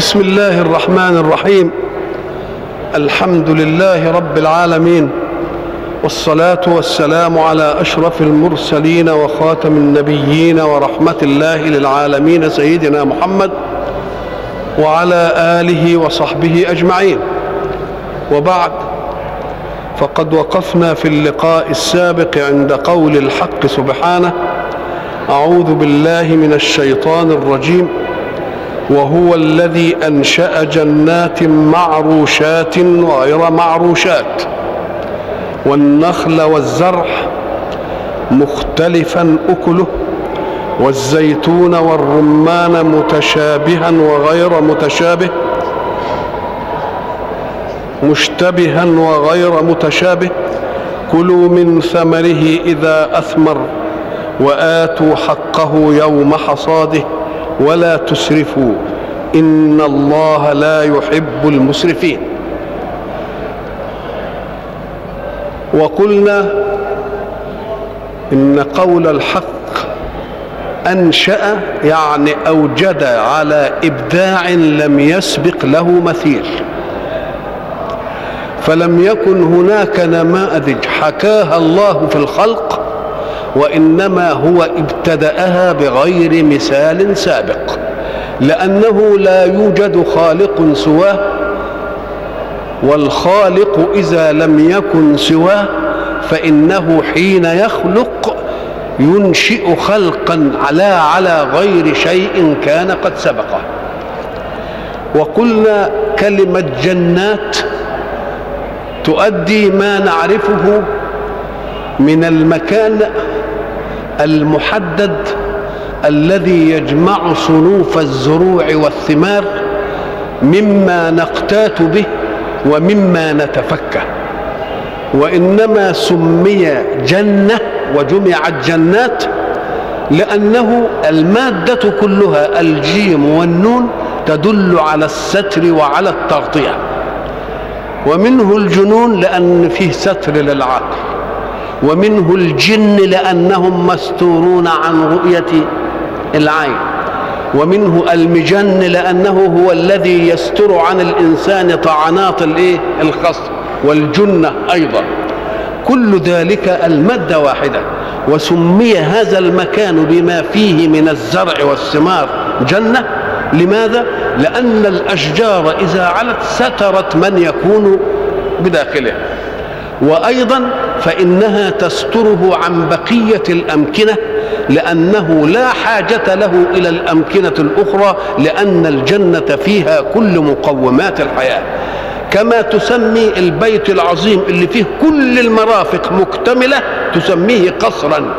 بسم الله الرحمن الرحيم. الحمد لله رب العالمين. والصلاة والسلام على أشرف المرسلين وخاتم النبيين ورحمة الله للعالمين سيدنا محمد وعلى آله وصحبه أجمعين. وبعد فقد وقفنا في اللقاء السابق عند قول الحق سبحانه أعوذ بالله من الشيطان الرجيم. وهو الذي أنشأ جنات معروشات وغير معروشات والنخل والزرع مختلفا أكله والزيتون والرمان متشابها وغير متشابه مشتبها وغير متشابه. كلوا من ثمره إذا أثمر وآتوا حقه يوم حصاده. ولا تسرفوا. إن الله لا يحب المسرفين. وقلنا إن قول الحق أنشأ يعني أوجد على إبداع لم يسبق له مثيل. فلم يكن هناك نماذج حكاها الله في الخلق وإنما هو ابتدأها بغير مثال سابق لأنه لا يوجد خالق سواه والخالق إذا لم يكن سواه فإنه حين يخلق ينشئ خلقا على على غير شيء كان قد سبقه. وقلنا كلمة جنات تؤدي ما نعرفه من المكان المحدد الذي يجمع صنوف الزروع والثمار مما نقتات به ومما نتفكه. وإنما سمي جنة وجمعت جنات لأنه المادة كلها الجيم والنون تدل على الستر وعلى التغطية. ومنه الجنون لأن فيه ستر للعقل ومنه الجن لأنهم مستورون عن رؤية العين. ومنه المجن لأنه هو الذي يستر عن الإنسان طعنات الإيه؟ الخصم والجنة أيضا. كل ذلك المادة واحدة. وسمي هذا المكان بما فيه من الزرع والثمار جنة. لماذا؟ لأن الأشجار إذا علت سترت من يكون بداخلها. وأيضا فإنها تستره عن بقية الأمكنة لأنه لا حاجة له إلى الأمكنة الأخرى لأن الجنة فيها كل مقومات الحياة. كما تسمي البيت العظيم اللي فيه كل المرافق مكتملة تسميه قصرا.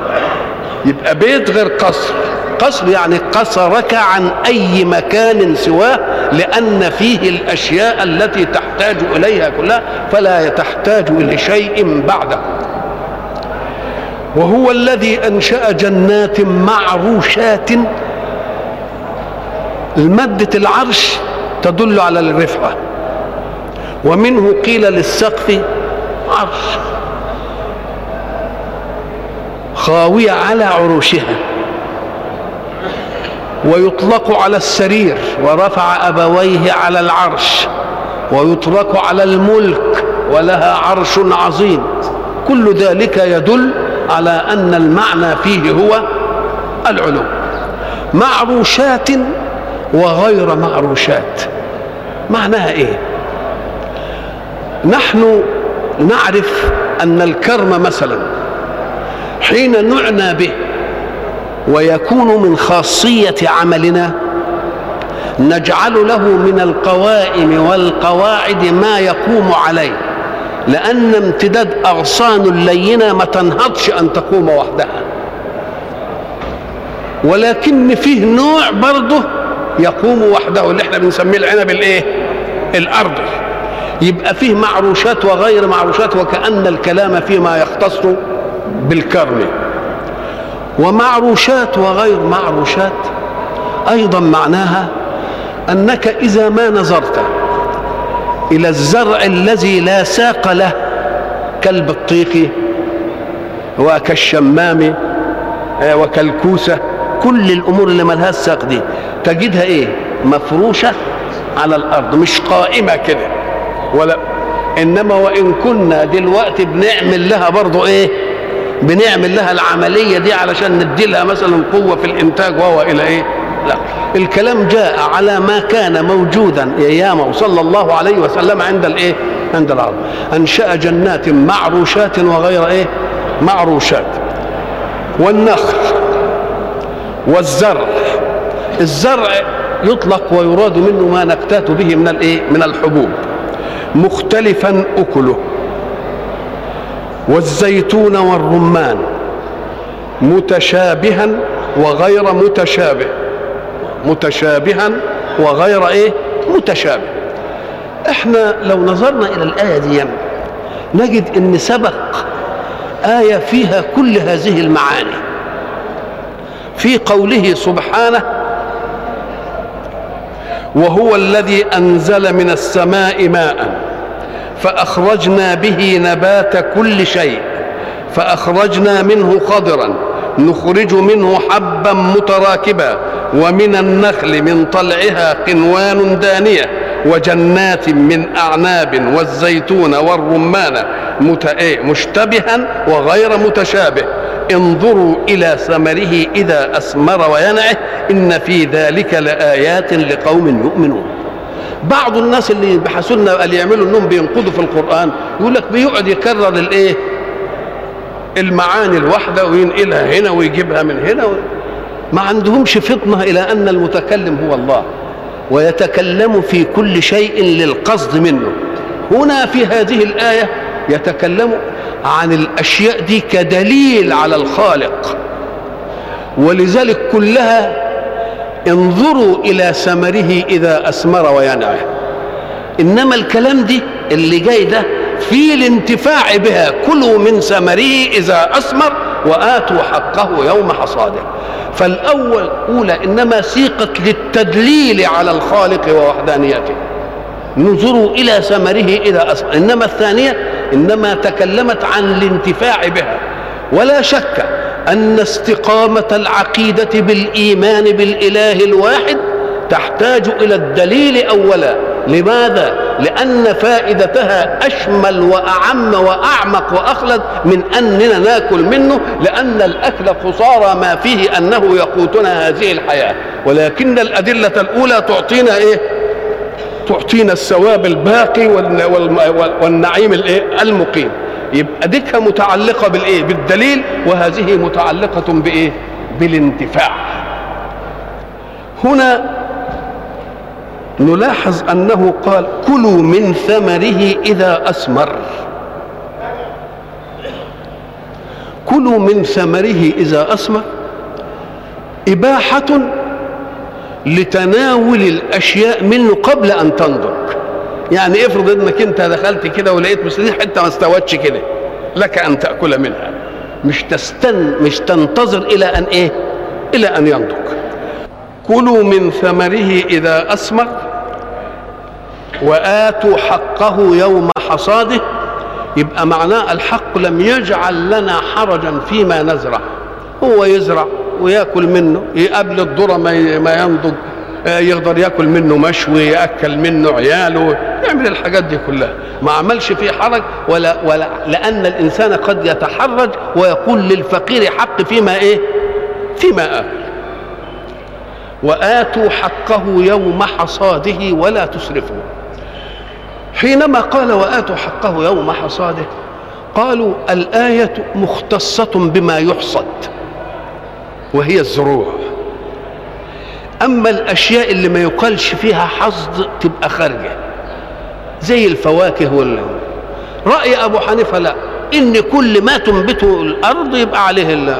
يبقى بيت غير قصر. قصر يعني قصرك عن أي مكان سواه لأن فيه الأشياء التي تحتاج إليها كلها فلا تحتاج إلى شيء بعده. وهو الذي أنشأ جنات معروشات. المادة العرش تدل على الرفعة. ومنه قيل للسقف عرش خاوية على عروشها. ويطلق على السرير ورفع أبويه على العرش ويطلق على الملك ولها عرش عظيم. كل ذلك يدل على أن المعنى فيه هو العلو. معروشات وغير معروشات. معناها إيه؟ نحن نعرف أن الكرم مثلا حين نعنى به ويكون من خاصية عملنا نجعل له من القوائم والقواعد ما يقوم عليه لأن امتداد أغصان اللينة ما تنهضش أن تقوم وحدها. ولكن فيه نوع برضه يقوم وحده اللي إحنا بنسميه العنب الإيه؟ الارضي يبقى فيه معروشات وغير معروشات وكأن الكلام فيما يختص بالكرم. ومعروشات وغير معروشات. أيضا معناها أنك إذا ما نظرت إلى الزرع الذي لا ساق له كالبطيخ وكالشمام وكالكوسة كل الأمور اللي ملهاش ساق دي تجدها إيه؟ مفروشة على الأرض مش قائمة كده. ولا إنما وإن كنا دلوقتي بنعمل لها برضه إيه؟ بنعمل لها العملية دي علشان ندي لها مثلا قوة في الإنتاج وهو إلى إيه؟ لا. الكلام جاء على ما كان موجودا إيامه صلى الله عليه وسلم عند الإيه؟ عند العرب أنشأ جنات معروشات وغير إيه؟ معروشات. والنخل والزرع. الزرع يطلق ويراد منه ما نكتات به من الإيه؟ من الحبوب. مختلفا أكله. والزيتون والرمان متشابها وغير متشابه. متشابها وغير إيه؟ متشابه. إحنا لو نظرنا إلى الآية دي نجد إن سبق آية فيها كل هذه المعاني. في قوله سبحانه وهو الذي أنزل من السماء ماء فأخرجنا به نبات كل شيء فأخرجنا منه خضرا نخرج منه حبا متراكبا ومن النخل من طلعها قنوان دانية وجنات من أعناب والزيتون والرمان مشتبها وغير متشابه. انظروا إلى ثمره إذا أثمر وينعه إن في ذلك لآيات لقوم يؤمنون. بعض الناس اللي بحثوا لنا اللي يعملوا انهم بينقضوا في القرآن يقول لك بيقعد يكرر الإيه؟ المعاني الواحدة وينقلها هنا ويجيبها من هنا و... ما عندهمش فطنة إلى أن المتكلم هو الله ويتكلم في كل شيء للقصد منه. هنا في هذه الآية يتكلم عن الأشياء دي كدليل على الخالق. ولذلك كلها انظروا إلى ثمره إذا أثمر وينعه. إنما الكلام دي اللي جاي ده في الانتفاع بها كلوا من ثمره إذا أثمر وآتوا حقه يوم حصاده. فالأول اولى إنما سيقت للتدليل على الخالق ووحدانيته. نظروا إلى ثمره إذا أثمر. إنما الثانية إنما تكلمت عن الانتفاع بها. ولا شك أن استقامة العقيدة بالإيمان بالإله الواحد تحتاج إلى الدليل أولا. لماذا؟ لأن فائدتها أشمل وأعم وأعمق وأخلد من أننا ناكل منه لأن الأكل خسارة ما فيه أنه يقوتنا هذه الحياة. ولكن الأدلة الأولى تعطينا إيه؟ تعطينا الثواب الباقي والنعيم المقيم. يبقى ديكها متعلقة بالإيه؟ بالدليل وهذه متعلقة بإيه؟ بالانتفاع. هنا نلاحظ أنه قال كلوا من ثمره إذا أثمر. كلوا من ثمره إذا أثمر. إباحة لتناول الأشياء منه قبل أن تنضج. يعني افرض انك انت دخلت كده ولقيت مثلا حتة ما استوتش كده لك أن تأكل منها. مش تستن مش تنتظر إلى أن إيه؟ إلى أن ينضج كلوا من ثمره إذا اثمر وآتوا حقه يوم حصاده. يبقى معناه الحق لم يجعل لنا حرجا فيما نزرع. هو يزرع ويأكل منه قبل الذرة ما ينضج يقدر ياكل منه مشوي ياكل منه عياله يعمل الحاجات دي كلها. ما عملش فيه حرج ولا ولا لأن الإنسان قد يتحرج ويقول للفقير حق فيما إيه؟ فيما آكل. وآتوا حقه يوم حصاده ولا تسرفوا. حينما قال وآتوا حقه يوم حصاده قالوا الآية مختصة بما يحصد وهي الزروع. أما الأشياء اللي ما يقالش فيها حصد تبقى خارجة. زي الفواكه وال رأي أبو حنيفة لا. إن كل ما تنبته الأرض يبقى عليه ال...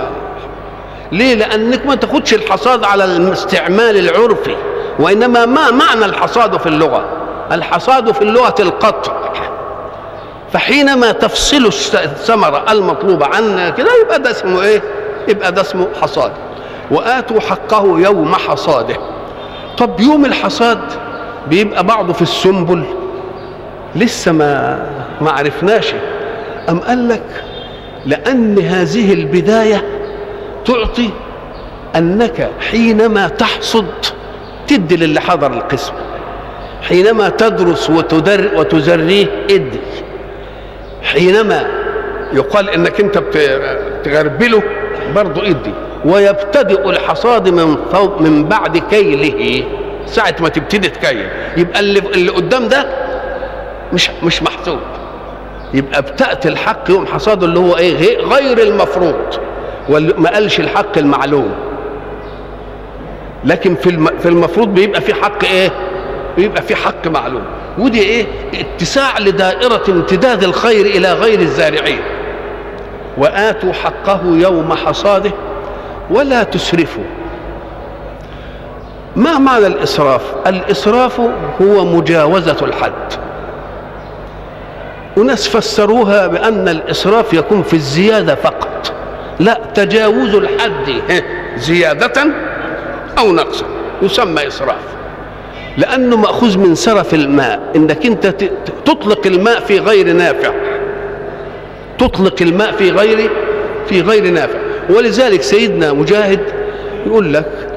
ليه؟ لأنك ما تاخدش الحصاد على الاستعمال العرفي وإنما ما معنى الحصاد في اللغة؟ الحصاد في اللغة القطع. فحينما تفصل الثمرة المطلوبة عن كده يبقى ده اسمه إيه؟ يبقى ده اسمه حصاد. وآتوا حقه يوم حصاده. طب يوم الحصاد بيبقى بعضه في السنبل. لسه ما ما عرفناش. أم قال لك لأن هذه البداية تعطي أنك حينما تحصد تدي للي حضر القسم. حينما تدرس وتدر وتزريه ادي. حينما يقال إنك أنت بتغربله برضه ادي. ويبتدئ الحصاد من فوق من بعد كيله. ساعة ما تبتدي تكيل. يبقى اللي, اللي قدام ده مش مش محسوب. يبقى ابتأت الحق يوم حصاده اللي هو إيه؟ غير المفروض. ما قالش الحق المعلوم. لكن في في المفروض بيبقى في حق إيه؟ بيبقى في حق معلوم. ودي إيه؟ اتساع لدائرة امتداد الخير إلى غير الزارعين. وآتوا حقه يوم حصاده ولا تسرفوا. ما معنى الإسراف؟ الإسراف هو مجاوزة الحد. وناس فسروها بأن الإسراف يكون في الزيادة فقط. لا تجاوز الحد زيادة أو نقصا يسمى إسراف. لأنه مأخوذ من سرف الماء. إنك أنت تطلق الماء في غير نافع. تطلق الماء في غير في غير نافع. ولذلك سيدنا مجاهد يقول لك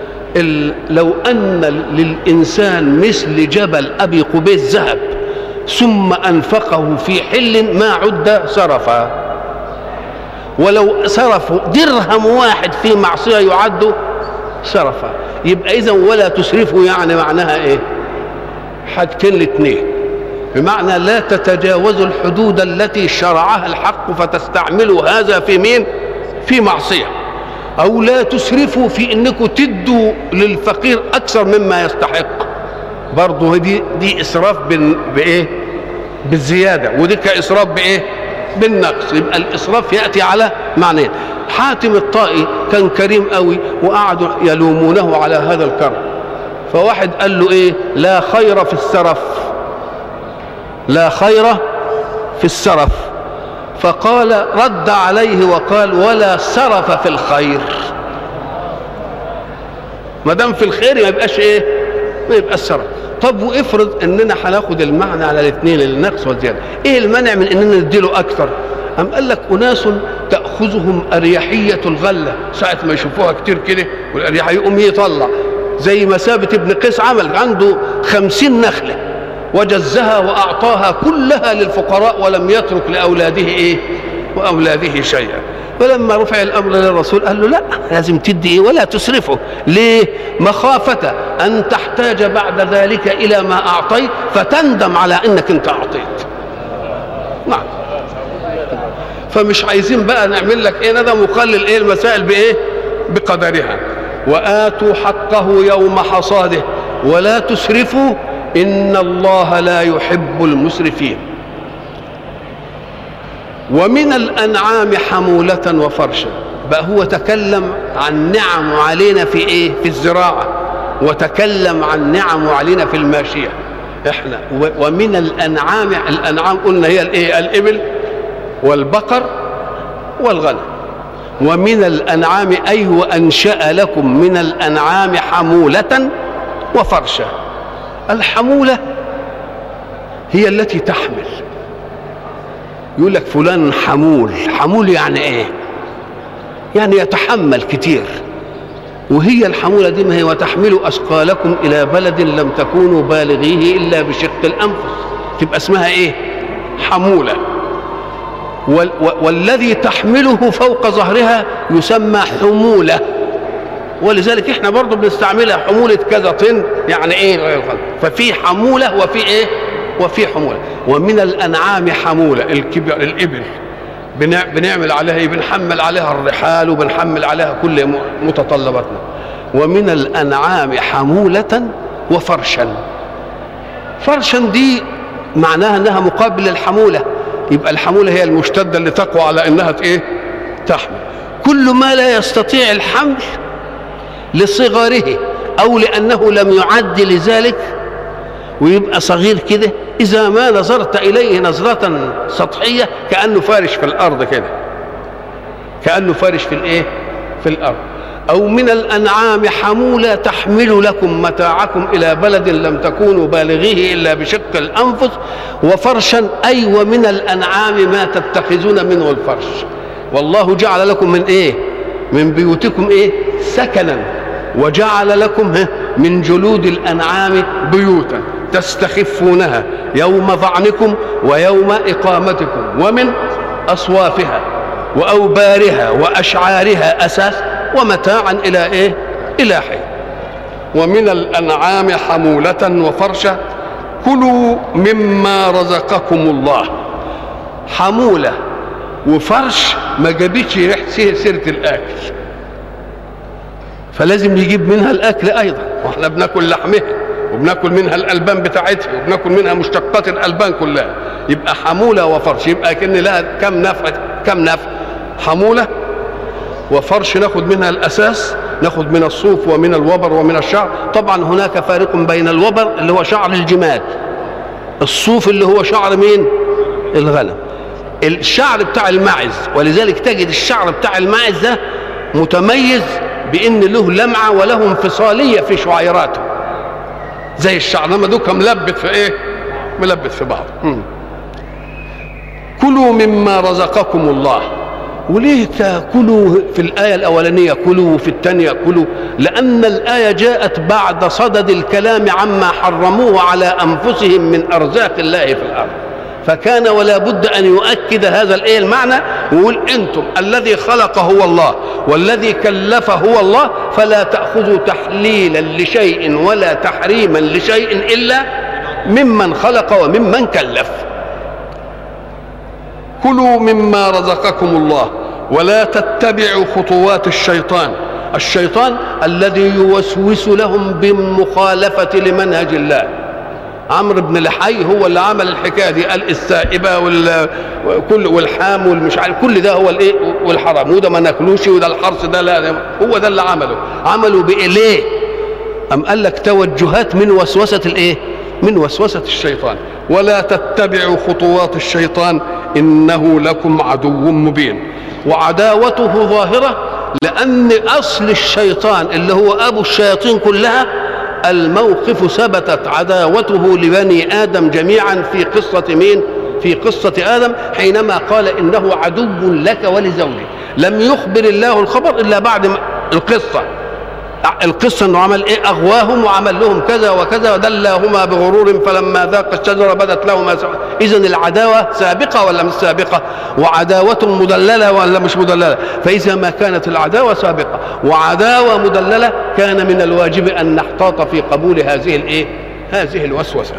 لو أن للإنسان مثل جبل أبي قبيس ذهب ثم أنفقه في حل ما عد سرفا ولو صرفوا درهم واحد في معصية يعد سرفا يبقى إذا ولا تسرفوا يعني معناها إيه؟ حاجتين الاثنين بمعنى لا تتجاوزوا الحدود التي شرعها الحق فتستعملوا هذا في مين؟ في معصية. أو لا تسرفوا في إنكم تدوا للفقير أكثر مما يستحق. برضه دي دي إسراف بإيه؟ بالزيادة. ودي كإسراف بإيه؟ بالنقص. يبقى الإسراف يأتي على معنيين. حاتم الطائي كان كريم قوي وقعدوا يلومونه على هذا الكرم. فواحد قال له إيه؟ لا خير في السرف. لا خير في السرف. فقال رد عليه وقال ولا سرف في الخير. ما دام في الخير ما يبقاش إيه؟ ما يبقاش سرف طب وافرض إننا هناخد المعنى على الاثنين النقص والزيادة. إيه المانع من إننا نديله أكثر أم قال لك أناس تأخذهم أريحية الغلة. ساعة ما يشوفوها كتير كده والأريحية يقوم يطلع. زي ما ثابت ابن قيس عمل عنده خمسين نخلة. وجزها وأعطاها كلها للفقراء ولم يترك لأولاده إيه؟ وأولاده شيئا. فلما رفع الأمر للرسول قال له لا لازم تدي إيه؟ ولا تسرفه. ليه؟ مخافة أن تحتاج بعد ذلك إلى ما أعطيت فتندم على أنك أنت أعطيت. نعم. فمش عايزين بقى نعمل لك إيه؟ ندم وقلل إيه؟ المسائل بإيه؟ بقدرها. وآتوا حقه يوم حصاده. ولا تسرفوا إن الله لا يحب المسرفين. ومن الأنعام حمولة وفرشا بقى هو تكلم عن نعم علينا في إيه؟ في الزراعة. وتكلم عن نعم علينا في الماشية. إحنا ومن الأنعام الأنعام قلنا هي الإيه؟ الإبل والبقر والغنم. ومن الأنعام أي وانشا لكم من الأنعام حمولة وفرشا. الحمولة هي التي تحمل. يقول لك فلان حمول. حمول يعني إيه؟ يعني يتحمل كتير. وهي الحمولة دي ما هي وتحملوا أثقالكم إلى بلد لم تكونوا بالغيه إلا بشق الأنفس. تبقى اسمها إيه؟ حمولة. وال والذي تحمله فوق ظهرها يسمى حمولة. ولذلك إحنا برضو بنستعملها حمولة كذا طن يعني إيه؟ ففي حمولة وفي إيه؟ وفي حمولة. ومن الأنعام حمولة الكبر الإبل. بنعمل عليها إيه؟ بنحمل عليها الرحال وبنحمل عليها كل متطلباتنا. ومن الأنعام حمولة وفرشا. فرشا دي معناها إنها مقابل الحمولة. يبقى الحمولة هي المشتدة اللي تقوى على إنها إيه؟ تحمل. كل ما لا يستطيع الحمل لصغره أو لأنه لم يعد لذلك ويبقى صغير كده إذا ما نظرت إليه نظرة سطحية كأنه فارش في الأرض كده كأنه فارش في الإيه؟ في الأرض أو من الأنعام حمولة تحمل لكم متاعكم إلى بلد لم تكونوا بالغيه إلا بشق الأنفس وفرشا أي ومن الأنعام ما تتخذون منه الفرش والله جعل لكم من إيه؟ من بيوتكم إيه؟ سكنا وجعل لكم من جلود الأنعام بيوتا تستخفونها يوم ظعنكم ويوم إقامتكم ومن أصوافها وأوبارها وأشعارها أساس ومتاعا إلى إيه؟ إلى حين. ومن الأنعام حمولة وفرشا كلوا مما رزقكم الله. حمولة وفرش ما جابتش ريحة سيرة الأكل. فلازم نجيب منها الأكل أيضا. وإحنا بناكل لحمها وبناكل منها الألبان بتاعتها وبناكل منها مشتقات الألبان كلها. يبقى حمولة وفرش يبقى كأن لها كم نفع كم نفع. حمولة وفرش ناخد منها الأساس ناخد من الصوف ومن الوبر ومن الشعر. طبعا هناك فارق بين الوبر اللي هو شعر الجمال الصوف اللي هو شعر مين؟ الغنم. الشعر بتاع الماعز ولذلك تجد الشعر بتاع الماعز ده متميز بإن له لمعة وله انفصاليه في شعيراته زي الشعر لما دوكا ملبت في إيه؟ ملبت في بعض. كلوا مما رزقكم الله. وليه تاكلوا في الآية الأولانية كلوا وفي الثانية كلوا. لأن الآية جاءت بعد صدد الكلام عما حرموه على أنفسهم من أرزاق الله في الأرض. فكان ولا بد أن يؤكد هذا الإيه المعنى ويقول أنتم الذي خلق هو الله والذي كلف هو الله فلا تأخذوا تحليلا لشيء ولا تحريما لشيء إلا ممن خلق وممن كلف. كلوا مما رزقكم الله ولا تتبعوا خطوات الشيطان الشيطان الذي يوسوس لهم بالمخالفة لمنهج الله. عمرو بن لحي هو اللي عمل الحكاية دي قال السائبة وكل والحام والمش عارف كل ده هو الإيه والحرام وده ما ناكلوش وده الحرص ده لا هو ده اللي عمله عملوا بايه ليه؟ أم قال لك توجهات من وسوسة الإيه؟ من وسوسة الشيطان ولا تتبعوا خطوات الشيطان إنه لكم عدو مبين وعداوته ظاهرة لأن أصل الشيطان اللي هو أبو الشياطين كلها الموقف ثبتت عداوته لبني آدم جميعا في قصة مين؟ في قصة آدم حينما قال إنه عدو لك ولزوجك لم يخبر الله الخبر إلا بعد القصة القصة إنه عمل إيه؟ أغواهم وعمل لهم كذا وكذا ودلاهما بغرور فلما ذاق الشجرة بدت لهما اذا العداوة سابقة ولا مش سابقة؟ وعداوة مدللة ولا مش مدللة؟ فإذا ما كانت العداوة سابقة وعداوة مدللة كان من الواجب أن نحتاط في قبول هذه الإيه؟ هذه الوسوسة.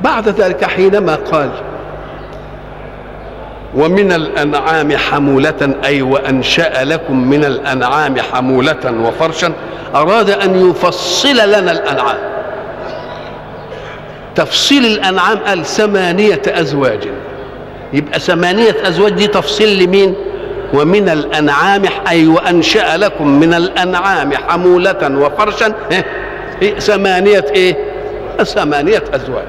بعد ذلك حينما قال ومن الأنعام حمولة أي وأنشأ لكم من الأنعام حمولة وفرشا. أراد أن يفصل لنا الأنعام. تفصيل الأنعام قال ثمانية أزواج. يبقى ثمانية أزواج دي تفصيل لمين؟ ومن الأنعام أي وأنشأ لكم من الأنعام حمولة وفرشا. إيه؟ ثمانية إيه؟ ثمانية أزواج.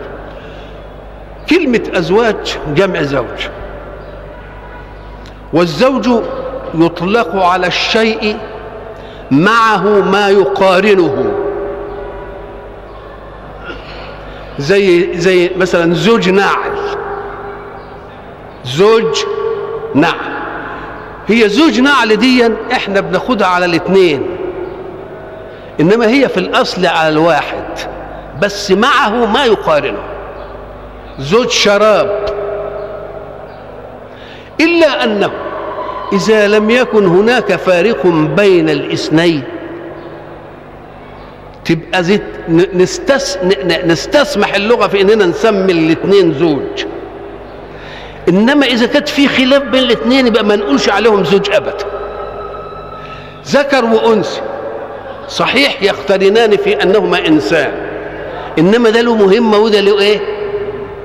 كلمة أزواج جمع زوج. والزوج يطلق على الشيء معه ما يقارنه. زي زي مثلا زوج ناعل. زوج نعل هي زوج نعل دي إحنا بناخدها على الاثنين. إنما هي في الأصل على الواحد بس معه ما يقارنه. زوج شراب. إلا أنه إذا لم يكن هناك فارق بين الإثنين. تبقى زيت نستس نستسمح اللغة في إننا نسمي الإثنين زوج. إنما إذا كانت في خلاف بين الإثنين يبقى ما نقولش عليهم زوج أبدا. ذكر وأنثى. صحيح يقترنان في أنهما إنسان. إنما ده له مهمة وده له إيه؟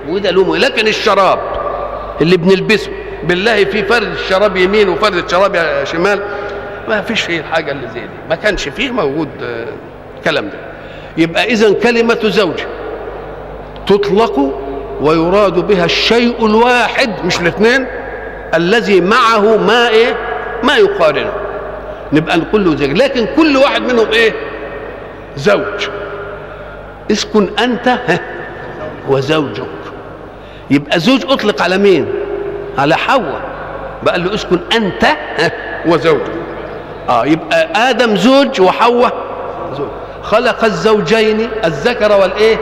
وده له مهمة. لكن الشراب اللي بنلبسه. بالله في فرد الشراب يمين وفرد الشراب شمال ما فيش فيه الحاجة اللي زي دي. ما كانش فيه موجود الكلام ده. يبقى إذا كلمة زوج تطلق ويراد بها الشيء الواحد مش الاثنين الذي معه ما إيه؟ ما يقارنه. نبقى نقول له زوج. لكن كل واحد منهم إيه؟ زوج. اسكن أنت وزوجك. يبقى زوج أطلق على مين؟ على حواء. بقى له اسكن أنت وزوجك. آه يبقى آدم زوج وحواء زوج. خلق الزوجين الذكر والإيه؟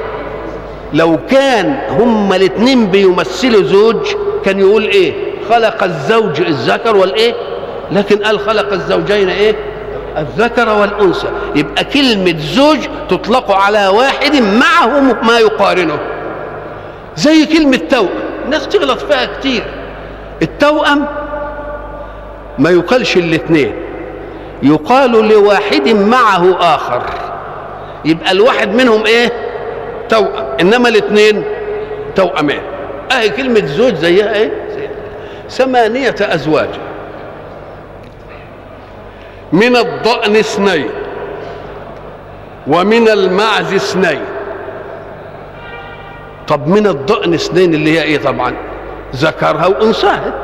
لو كان هما الاثنين بيمثلوا زوج كان يقول إيه؟ خلق الزوج الذكر والإيه؟ لكن قال خلق الزوجين إيه؟ الذكر والأنثى. يبقى كلمة زوج تطلق على واحد معه ما يقارنه. زي كلمة توأم. الناس تغلط فيها كتير. التوأم ما يقالش الاثنين يقال لواحد معه آخر يبقى الواحد منهم إيه؟ توأم إنما الاثنين توأمان. أهي كلمة زوج زيها إيه؟ زيها. ثمانية أزواج. من الضأن اثنين ومن المعز اثنين. طب من الضأن اثنين اللي هي إيه طبعا؟ ذكرها وانثاها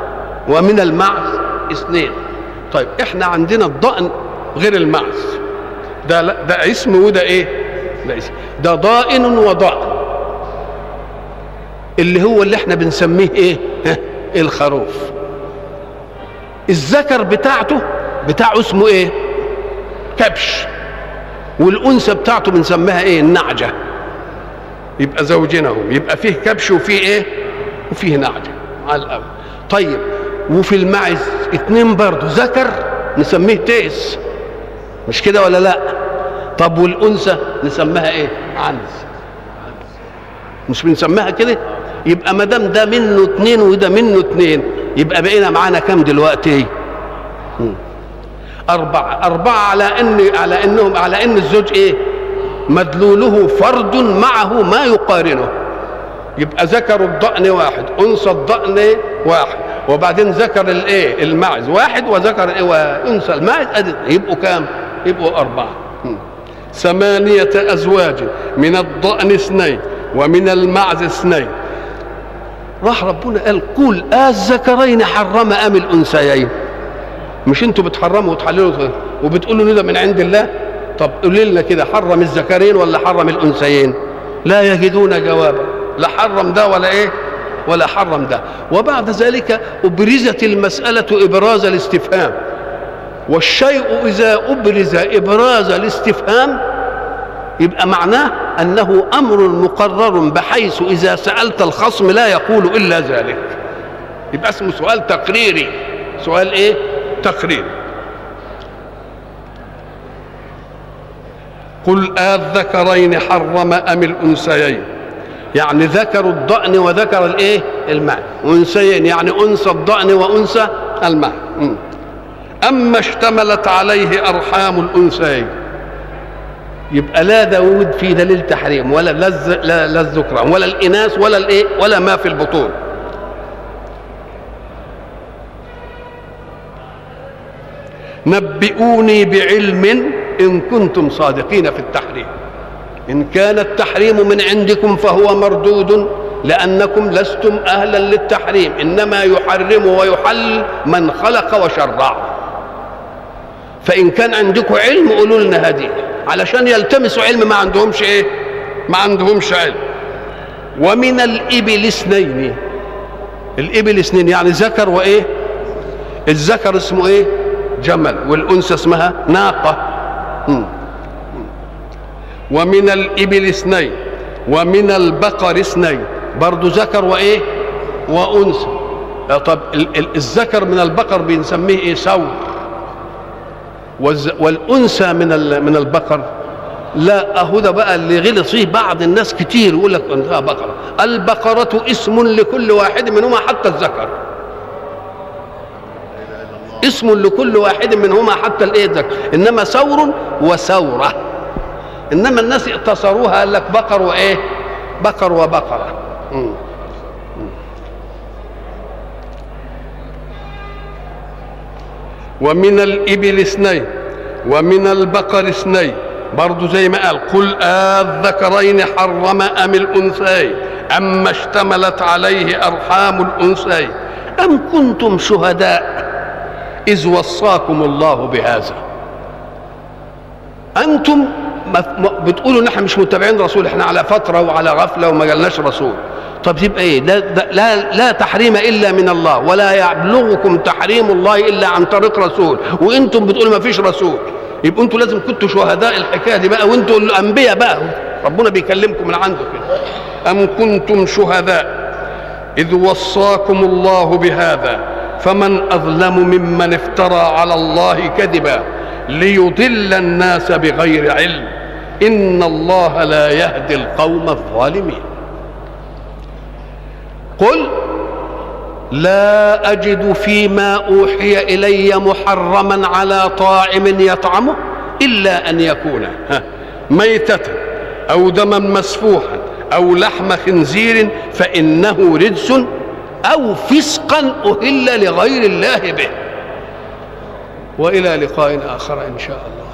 ومن المعز اثنين. طيب إحنا عندنا الضأن غير المعز. ده لا ده اسم وده إيه؟ ده اسم. ده ضائن وضأن. اللي هو اللي إحنا بنسميه إيه؟ الخروف. الذكر بتاعته بتاعه اسمه إيه؟ كبش. والأنثى بتاعته بنسميها إيه؟ النعجة. يبقى زوجينهم يبقى فيه كبش وفيه إيه؟ وفيه نعجة. على الأول. طيب وفي المعز اتنين برضه ذكر نسميه تيس. مش كده ولا لا؟ طب والأنثى نسميها إيه؟ عنز. مش بنسميها كده؟ يبقى ما دام ده منه اتنين وده منه اتنين يبقى بقينا معانا كام دلوقتي؟ أربعة. أربعة على إن على إنهم على إن الزوج إيه؟ مدلوله فرد معه ما يقارنه. يبقى ذكر الضأن واحد أنثى الضأن واحد. وبعدين ذكر الإيه؟ المعز واحد وذكر إيه؟ وأنثى. المعز يبقوا كام؟ يبقوا أربعة. ثمانية أزواج. من الضأن اثنين ومن المعز اثنين. راح ربنا قال قل الذكرين حرم أم الأنثيين؟ مش أنتوا بتحرموا وتحللوا وبتقولوا ده من عند الله؟ طب قولوا لنا كده حرم الذكرين ولا حرم الأنثيين؟ لا يجدون جوابا. لا حرم ده ولا إيه؟ ولا حرم ده. وبعد ذلك أبرزت المسألة إبراز الاستفهام. والشيء إذا أبرز إبراز الاستفهام يبقى معناه أنه أمر مقرر بحيث إذا سألت الخصم لا يقول إلا ذلك. يبقى اسمه سؤال تقريري. سؤال إيه؟ تقرير قل الذكرين حرم أم الأنثيين؟ يعني ذكر الضأن وذكر الايه؟ الماء. أنثيين يعني أنثى الضأن وأنثى الماء. أما اشتملت عليه أرحام الأنثيين. يبقى لا داود في دليل تحريم ولا لا لا الذكران ولا الإناث ولا الايه؟ ولا ما في البطون. نبئوني بعلم إن كنتم صادقين في التحريم. إن كان التحريم من عندكم فهو مردود لأنكم لستم أهلا للتحريم. إنما يحرم ويحل من خلق وشرع. فإن كان عندكم علم قولوا لنا هذه. علشان يلتمسوا علم ما عندهمش إيه؟ ما عندهمش علم. ومن الإبل اثنين. الإبل اثنين يعني ذكر وإيه؟ الذكر اسمه إيه؟ جمل. والأنثى اسمها ناقة. ومن الإبل اثنين ومن البقر اثنين. برضو ذكر وإيه؟ وأنثى. طب الذكر من البقر بنسميه إيه؟ ثور والأنثى من من البقر. لا أهو ده بقى اللي غلط فيه بعض الناس كتير يقول لك انها بقرة. البقرة اسم لكل واحد منهما حتى الذكر. اسم لكل واحد منهما حتى الإيه؟ إنما ثور وثورة. إنما الناس اقتصروها قال لك بقر وإيه؟ بقر وبقرة. م. ومن الإبل اثنين ومن البقر اثنين. برضو زي ما قال قل الذكرين حرم أم الأنثيين أما اشتملت عليه أرحام الأنثيين. أم كنتم شهداء؟ إذ وصاكم الله بهذا. أنتم بتقولوا ان إحنا مش متابعين رسول إحنا على فترة وعلى غفلة وما جالناش رسول. طب يبقى إيه؟ لا, لا لا تحريم إلا من الله ولا يبلغكم تحريم الله إلا عن طريق رسول. وإنتم بتقولوا ما فيش رسول. يبقوا إنتوا لازم كنتوا شهداء الحكاية دي بقى وإنتوا الأنبياء بقى. ربنا بيكلمكم من عنده كده. أم كنتم شهداء؟ إذ وصاكم الله بهذا. فمن أظلم ممن افترى على الله كذبا ليضل الناس بغير علم. إن الله لا يهدي القوم الظالمين. قل لا أجد فيما أوحي إلي محرما على طاعم يطعمه إلا أن يكون ميتة أو دما مسفوحا أو لحم خنزير فإنه رجس أو فسقا أهل لغير الله به. وإلى لقاء آخر إن شاء الله.